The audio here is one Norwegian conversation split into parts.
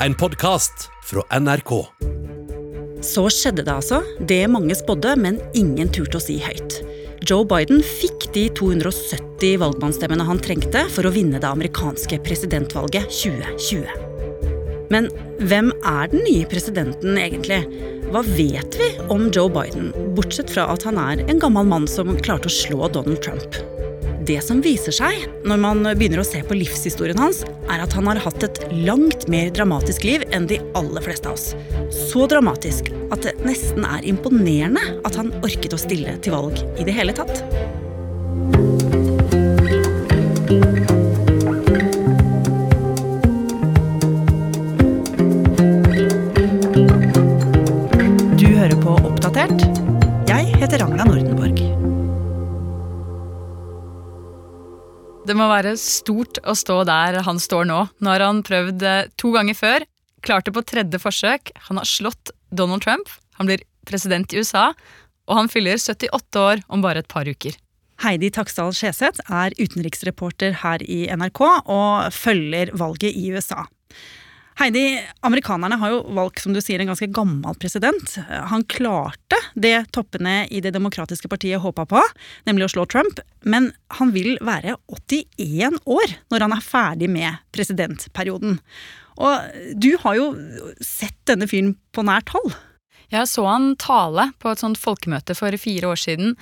En podkast fra NRK. Så skjedde det altså, det mange spådde, men ingen turte å si høyt. Joe Biden fikk de 270 valgmannsstemmene han trengte for å vinne det amerikanske presidentvalget 2020. Men hvem er den nye presidenten egentlig? Hva vet vi om Joe Biden, bortsett fra at han er en gammel mann som klarte å slå Donald Trump? Det som viser seg når man begynner å se på livshistorien hans, er at han har hatt et langt mer dramatisk liv enn de aller fleste av oss. Så dramatisk at det nesten er imponerende at han orket å stille til valg i det hele tatt. Du hører på Oppdatert. Jeg heter Ragna Nordenborg. Det må være stort å stå der han står nå. Nå har han prøvd eh, to ganger før, klarte på tredje forsøk. Han har slått Donald Trump, han blir president i USA, og han fyller 78 år om bare et par uker. Heidi Taksdal Skjeseth er utenriksreporter her i NRK og følger valget i USA. Heidi, amerikanerne har jo valgt som du sier, en ganske gammel president. Han klarte det toppene i Det demokratiske partiet håpa på, nemlig å slå Trump. Men han vil være 81 år når han er ferdig med presidentperioden. Og du har jo sett denne fyren på nært hold. Jeg så han tale på et sånt folkemøte for fire år siden,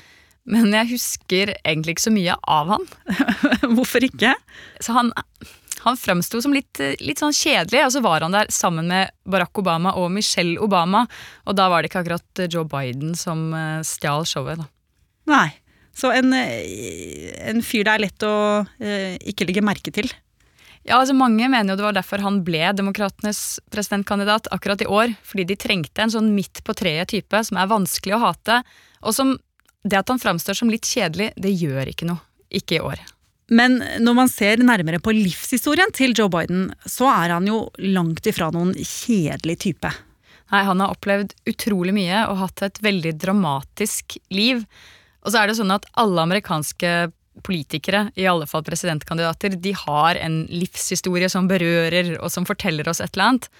men jeg husker egentlig ikke så mye av han. Hvorfor ikke? Så han, han framsto som litt, litt sånn kjedelig, og så var han der sammen med Barack Obama og Michelle Obama, og da var det ikke akkurat Joe Biden som eh, stjal showet, da. Nei. Så en, eh, en fyr det er lett å eh, ikke legge merke til. Ja, altså Mange mener jo det var derfor han ble demokratenes presidentkandidat akkurat i år. Fordi de trengte en sånn midt på treet-type som er vanskelig å hate. Og som det at han framstår som litt kjedelig, det gjør ikke noe. Ikke i år. Men når man ser nærmere på livshistorien til Joe Biden, så er han jo langt ifra noen kjedelig type. Nei, Han har opplevd utrolig mye og hatt et veldig dramatisk liv. Og så er det sånn at alle amerikanske politikere, i alle fall presidentkandidater, de har en livshistorie som berører og som forteller oss et eller annet.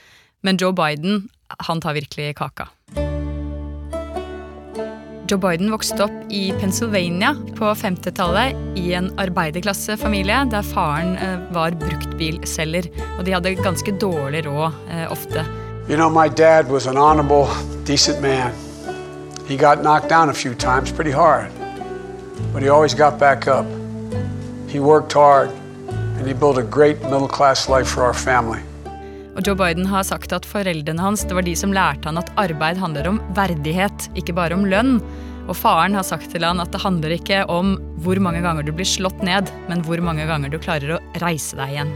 Men Joe Biden, han tar virkelig kaka. Joe Biden vokste opp i Pennsylvania på 50-tallet i en arbeiderklassefamilie der faren eh, var bruktbilselger. Og de hadde ganske dårlig råd eh, ofte. You know, my dad was an honorable, decent man. He got knocked down a few times pretty hard, but he always got back up. He worked hard, and he built a great middle class life for our family. Og Joe Biden har sagt at foreldrene hans det var de som lærte han at arbeid handler om verdighet, ikke bare om lønn. Og faren har sagt til han at det handler ikke om hvor mange ganger du blir slått ned, men hvor mange ganger du klarer å reise deg igjen.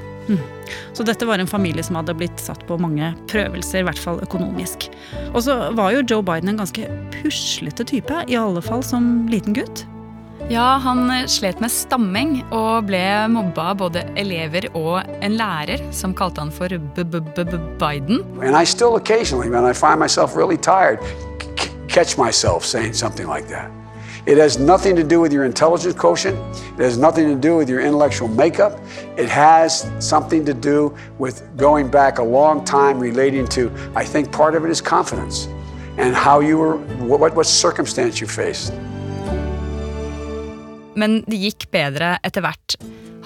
Så dette var en familie som hadde blitt satt på mange prøvelser, i hvert fall økonomisk. Og så var jo Joe Biden en ganske puslete type, i alle fall som liten gutt. Ja, han eh, slet med stamming og ble mobba av både elever og en lærer, som kalte han for B-B-B-Biden. And I still occasionally, when I find myself really tired, catch myself saying something like that. It has nothing to do with your intelligence quotient. It has nothing to do with your intellectual makeup. It has something to do with going back a long time relating to, I think part of it is confidence and how you were, what, what circumstance you faced. Men det gikk bedre etter hvert.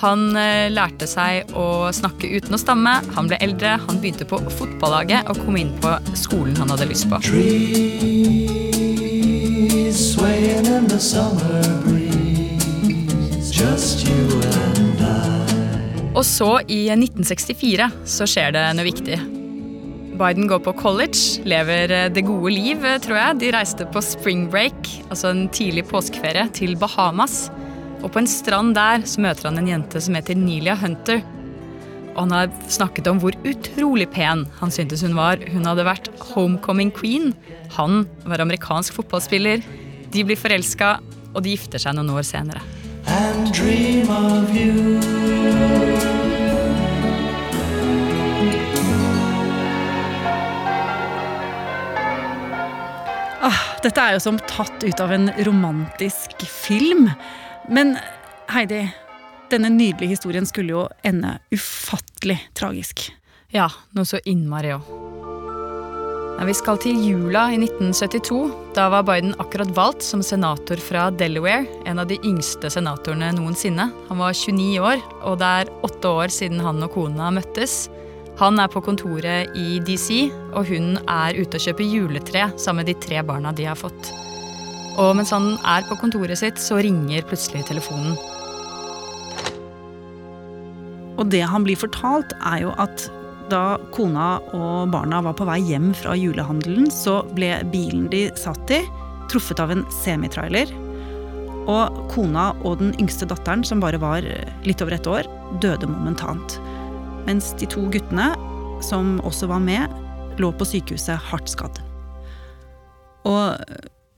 Han eh, lærte seg å snakke uten å stamme, han ble eldre, han begynte på fotballaget og kom inn på skolen han hadde lyst på. Trees. Og så, i 1964, så skjer det noe viktig. Biden går på college, lever eh, det gode liv, eh, tror jeg. De reiste på spring break, altså en tidlig påskeferie, til Bahamas. Og på en strand der så møter han en jente som heter Nelia Hunter. Og han har snakket om hvor utrolig pen han syntes hun var. Hun hadde vært homecoming queen. Han var amerikansk fotballspiller. De blir forelska, og de gifter seg noen år senere. and dream of you. Ah, dette er jo som tatt ut av en romantisk film. Men Heidi, denne nydelige historien skulle jo ende ufattelig tragisk. Ja, noe så innmari òg. Vi skal til jula i 1972. Da var Biden akkurat valgt som senator fra Delaware. En av de yngste senatorene noensinne. Han var 29 år, og det er åtte år siden han og kona møttes. Han er på kontoret i DC, og hun er ute og kjøper juletre sammen med de tre barna de har fått. Og mens han er på kontoret sitt, så ringer plutselig telefonen. Og det han blir fortalt, er jo at da kona og barna var på vei hjem fra julehandelen, så ble bilen de satt i, truffet av en semitrailer. Og kona og den yngste datteren, som bare var litt over et år, døde momentant. Mens de to guttene, som også var med, lå på sykehuset hardt skadd. Og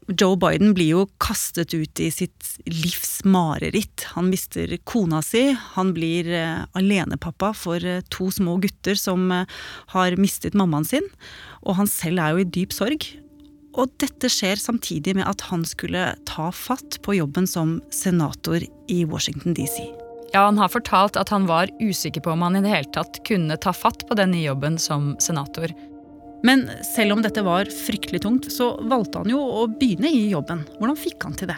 Joe Biden blir jo kastet ut i sitt livs mareritt. Han mister kona si, han blir eh, alenepappa for eh, to små gutter som eh, har mistet mammaen sin, og han selv er jo i dyp sorg. Og dette skjer samtidig med at han skulle ta fatt på jobben som senator i Washington DC. Ja, Han har fortalt at han var usikker på om han i det hele tatt kunne ta fatt på den nye jobben som senator. Men selv om dette var fryktelig tungt, så valgte han jo å begynne i jobben. Hvordan fikk han til det?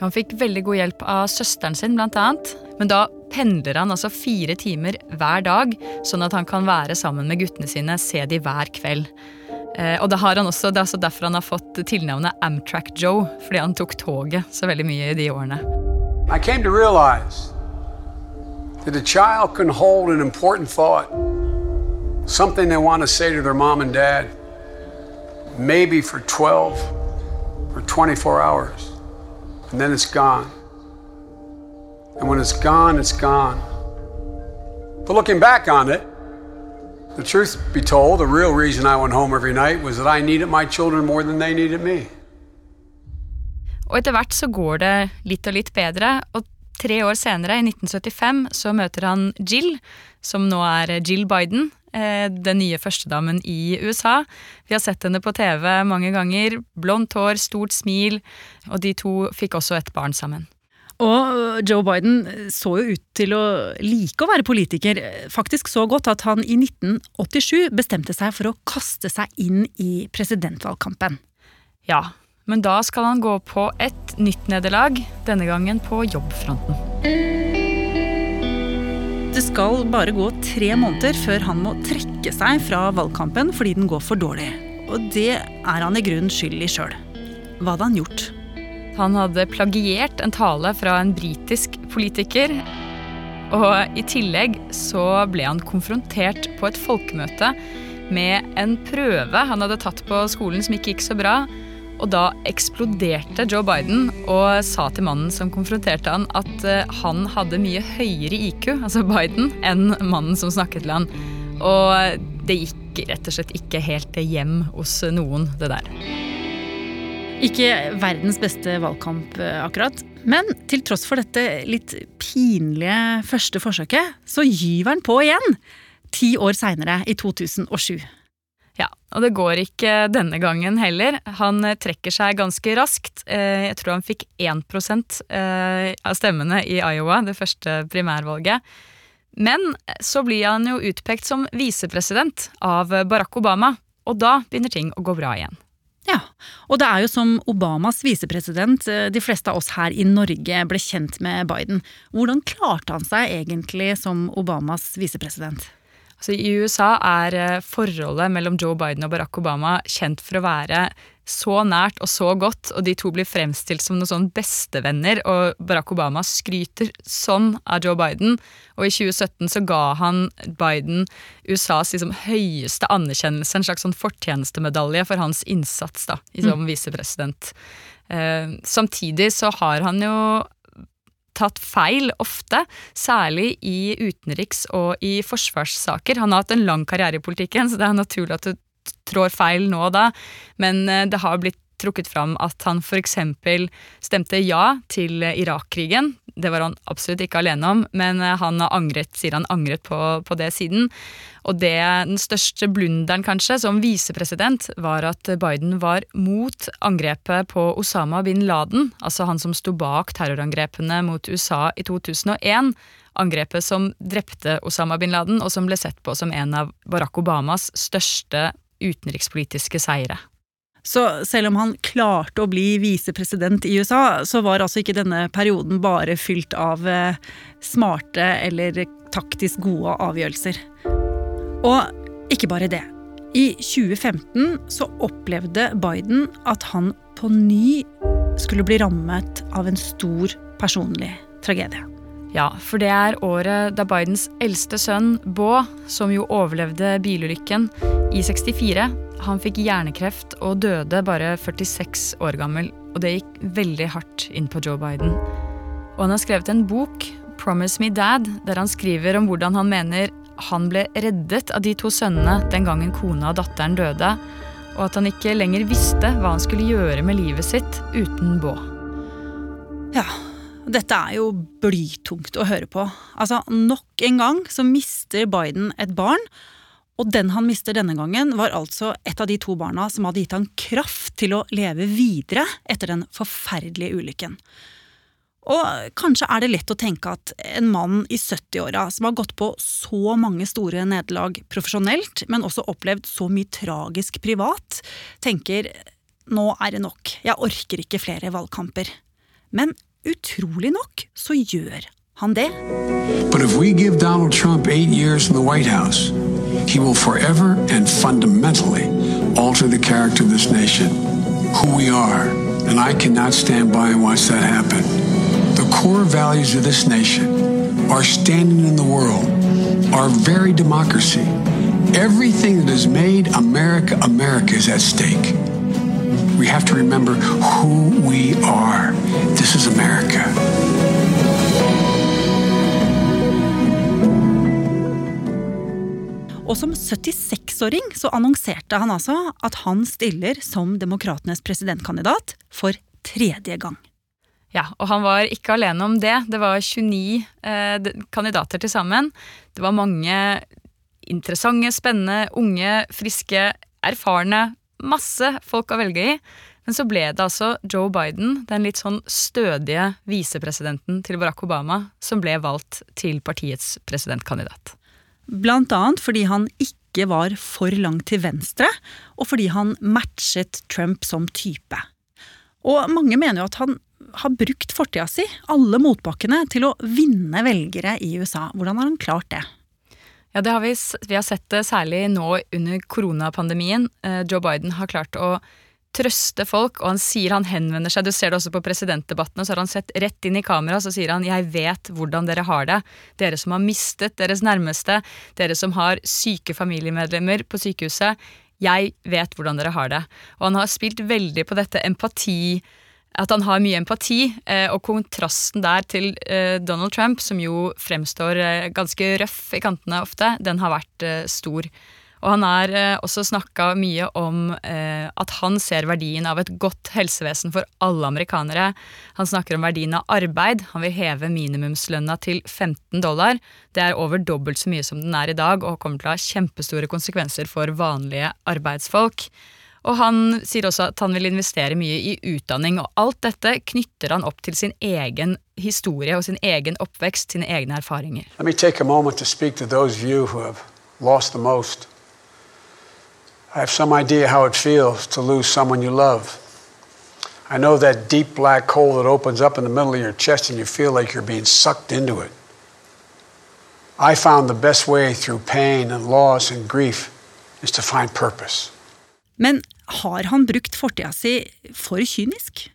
Han fikk veldig god hjelp av søsteren sin, blant annet. Men da pendler han altså fire timer hver dag, sånn at han kan være sammen med guttene sine, se de hver kveld. Eh, og det, har han også, det er også derfor han har fått tilnavnet Amtrak Joe, fordi han tok toget så veldig mye i de årene. I came to realize that a child can hold an important thought something they want to say to their mom and dad, maybe for 12 or 24 hours, and then it's gone. And when it's gone, it's gone. But looking back on it, the truth be told, the real reason I went home every night was that I needed my children more than they needed me. Og etter hvert så går det litt og litt bedre, og tre år senere, i 1975, så møter han Jill, som nå er Jill Biden, Eh, den nye førstedamen i USA. Vi har sett henne på TV mange ganger. Blondt hår, stort smil, og de to fikk også et barn sammen. Og Joe Biden så jo ut til å like å være politiker, faktisk så godt at han i 1987 bestemte seg for å kaste seg inn i presidentvalgkampen. Ja, men da skal han gå på et nytt nederlag, denne gangen på jobbfronten. Det skal bare gå tre måneder før han må trekke seg fra valgkampen fordi den går for dårlig. Og det er han i grunnen skyld i sjøl. Hva hadde han gjort? Han hadde plagiert en tale fra en britisk politiker. Og i tillegg så ble han konfrontert på et folkemøte med en prøve han hadde tatt på skolen som ikke gikk så bra. Og da eksploderte Joe Biden og sa til mannen som konfronterte han, at eh, han hadde mye høyere IQ, altså Biden, enn mannen som snakket til han. Og det gikk rett og slett ikke helt hjem hos noen, det der. Ikke verdens beste valgkamp, eh, akkurat. Men til tross for dette litt pinlige første forsøket, så gyver han på igjen! Ti år seinere, i 2007. Og det går ikke denne gangen heller. Han eh, trekker seg ganske raskt. Eh, jeg tror han fikk 1 eh, av stemmene i Iowa, det første primærvalget. Men så blir han jo utpekt som visepresident av Barack Obama, og da begynner ting å gå bra igjen. Ja, og det er jo som Obamas visepresident de fleste av oss her i Norge ble kjent med Biden. Hvordan klarte han seg egentlig som Obamas visepresident? Altså, I USA er eh, forholdet mellom Joe Biden og Barack Obama kjent for å være så nært og så godt, og de to blir fremstilt som noen sånn bestevenner, og Barack Obama skryter sånn av Joe Biden. Og i 2017 så ga han Biden USAs liksom, høyeste anerkjennelse, en slags sånn fortjenestemedalje for hans innsats da, som mm. visepresident. Eh, samtidig så har han jo tatt feil ofte, særlig i utenriks- og i forsvarssaker. Han har hatt en lang karriere i politikken, så det er naturlig at du trår feil nå og da, men eh, det har blitt trukket fram at han f.eks. stemte ja til Irak-krigen. Det var han absolutt ikke alene om, men han har angret, sier han angret på, på det siden. Og det, den største blunderen kanskje som visepresident var at Biden var mot angrepet på Osama bin Laden, altså han som sto bak terrorangrepene mot USA i 2001. Angrepet som drepte Osama bin Laden, og som ble sett på som en av Barack Obamas største utenrikspolitiske seire. Så selv om han klarte å bli visepresident i USA, så var altså ikke denne perioden bare fylt av eh, smarte eller taktisk gode avgjørelser. Og ikke bare det. I 2015 så opplevde Biden at han på ny skulle bli rammet av en stor personlig tragedie. Ja, for det er året da Bidens eldste sønn, Baa, som jo overlevde bilulykken i 64, han fikk hjernekreft og døde bare 46 år gammel. Og det gikk veldig hardt inn på Joe Biden. Og han har skrevet en bok, 'Promise Me Dad', der han skriver om hvordan han mener han ble reddet av de to sønnene den gangen kona og datteren døde, og at han ikke lenger visste hva han skulle gjøre med livet sitt uten Bå. Ja, dette er jo blytungt å høre på. Altså, Nok en gang så mister Biden et barn. Og den han mister denne gangen, var altså et av de to barna som hadde gitt han kraft til å leve videre etter den forferdelige ulykken. Og kanskje er det lett å tenke at en mann i 70-åra som har gått på så mange store nederlag profesjonelt, men også opplevd så mye tragisk privat, tenker nå er det nok, jeg orker ikke flere valgkamper. Men utrolig nok så gjør han det. But if we give Donald Trump eight years in the White House, he will forever and fundamentally alter the character of this nation, who we are. And I cannot stand by and watch that happen. The core values of this nation, our standing in the world, our very democracy, everything that has made America America is at stake. We have to remember who we are. This is America. Og som 76-åring så annonserte han altså at han stiller som demokratenes presidentkandidat for tredje gang. Ja, og han var ikke alene om det. Det var 29 eh, kandidater til sammen. Det var mange interessante, spennende, unge, friske, erfarne. Masse folk å velge i. Men så ble det altså Joe Biden, den litt sånn stødige visepresidenten til Barack Obama, som ble valgt til partiets presidentkandidat. Blant annet fordi han ikke var for langt til venstre, og fordi han matchet Trump som type. Og mange mener jo at han har brukt fortida si, alle motbakkene, til å vinne velgere i USA. Hvordan har han klart det? Ja, det har vi, vi har sett det særlig nå under koronapandemien. Eh, Joe Biden har klart å trøste folk, og han sier han henvender seg Du ser det også på presidentdebattene, så har han sett rett inn i kamera så sier han 'jeg vet hvordan dere har det'. Dere som har mistet deres nærmeste, dere som har syke familiemedlemmer på sykehuset. Jeg vet hvordan dere har det. Og han har spilt veldig på dette empati at han har mye empati, eh, og kontrasten der til eh, Donald Trump, som jo fremstår eh, ganske røff i kantene ofte, den har vært stor. Og han har også snakka mye om at han ser verdien av et godt helsevesen for alle amerikanere. Han snakker om verdien av arbeid. Han vil heve minimumslønna til 15 dollar. Det er over dobbelt så mye som den er i dag, og kommer til å ha kjempestore konsekvenser for vanlige arbeidsfolk. Og han sier også at han vil investere mye i utdanning, og alt dette knytter han opp til sin egen historie og sin egen oppvekst, sine egne erfaringer. Let me take a moment to speak to those of you who have lost the. I have some idea how it feels to lose someone you love. I know that deep black hole that opens up in the middle of your chest and you feel like you're being sucked into it. I found the best way through pain and loss and grief is to find purpose. Men har han brukt fortida si for kynisk?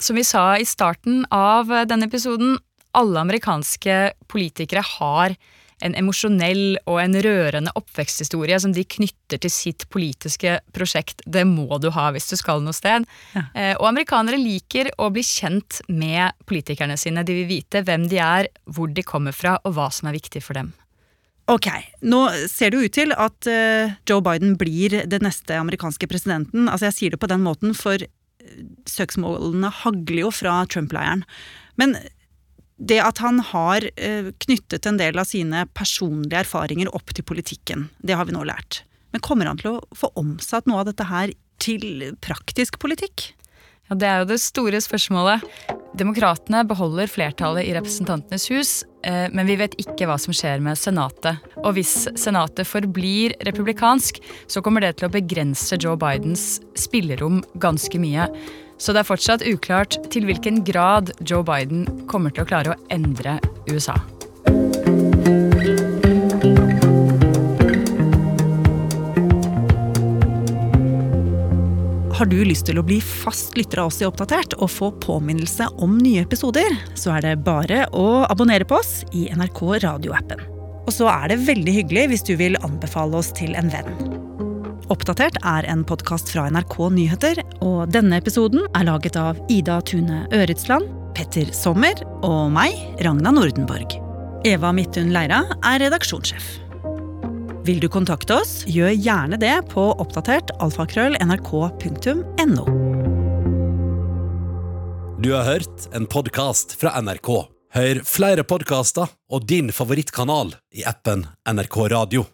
Som vi sa i starten av denne episoden, alle amerikanske politikere har en emosjonell og en rørende oppveksthistorie som de knytter til sitt politiske prosjekt. Det må du ha hvis du skal noe sted. Ja. Eh, og amerikanere liker å bli kjent med politikerne sine. De vil vite hvem de er, hvor de kommer fra og hva som er viktig for dem. Ok, nå ser det jo ut til at eh, Joe Biden blir den neste amerikanske presidenten. Altså Jeg sier det på den måten, for eh, søksmålene hagler jo fra Trump-leiren. Men det at han har eh, knyttet en del av sine personlige erfaringer opp til politikken, det har vi nå lært. Men kommer han til å få omsatt noe av dette her til praktisk politikk? Ja, Det er jo det store spørsmålet. Demokratene beholder flertallet i Representantenes hus, eh, men vi vet ikke hva som skjer med Senatet. Og hvis Senatet forblir republikansk, så kommer det til å begrense Joe Bidens spillerom ganske mye. Så det er fortsatt uklart til hvilken grad Joe Biden kommer til å klare å endre USA. Har du lyst til å bli fast lytter av oss i Oppdatert og få påminnelse om nye episoder, så er det bare å abonnere på oss i NRK radioappen. Og så er det veldig hyggelig hvis du vil anbefale oss til en venn. Oppdatert er en podkast fra NRK Nyheter, og denne episoden er laget av Ida Tune Øretsland, Petter Sommer og meg, Ragna Nordenborg. Eva Midthun Leira er redaksjonssjef. Vil du kontakte oss, gjør gjerne det på oppdatert alfakrøll nrk.no. Du har hørt en podkast fra NRK. Hør flere podkaster og din favorittkanal i appen NRK Radio.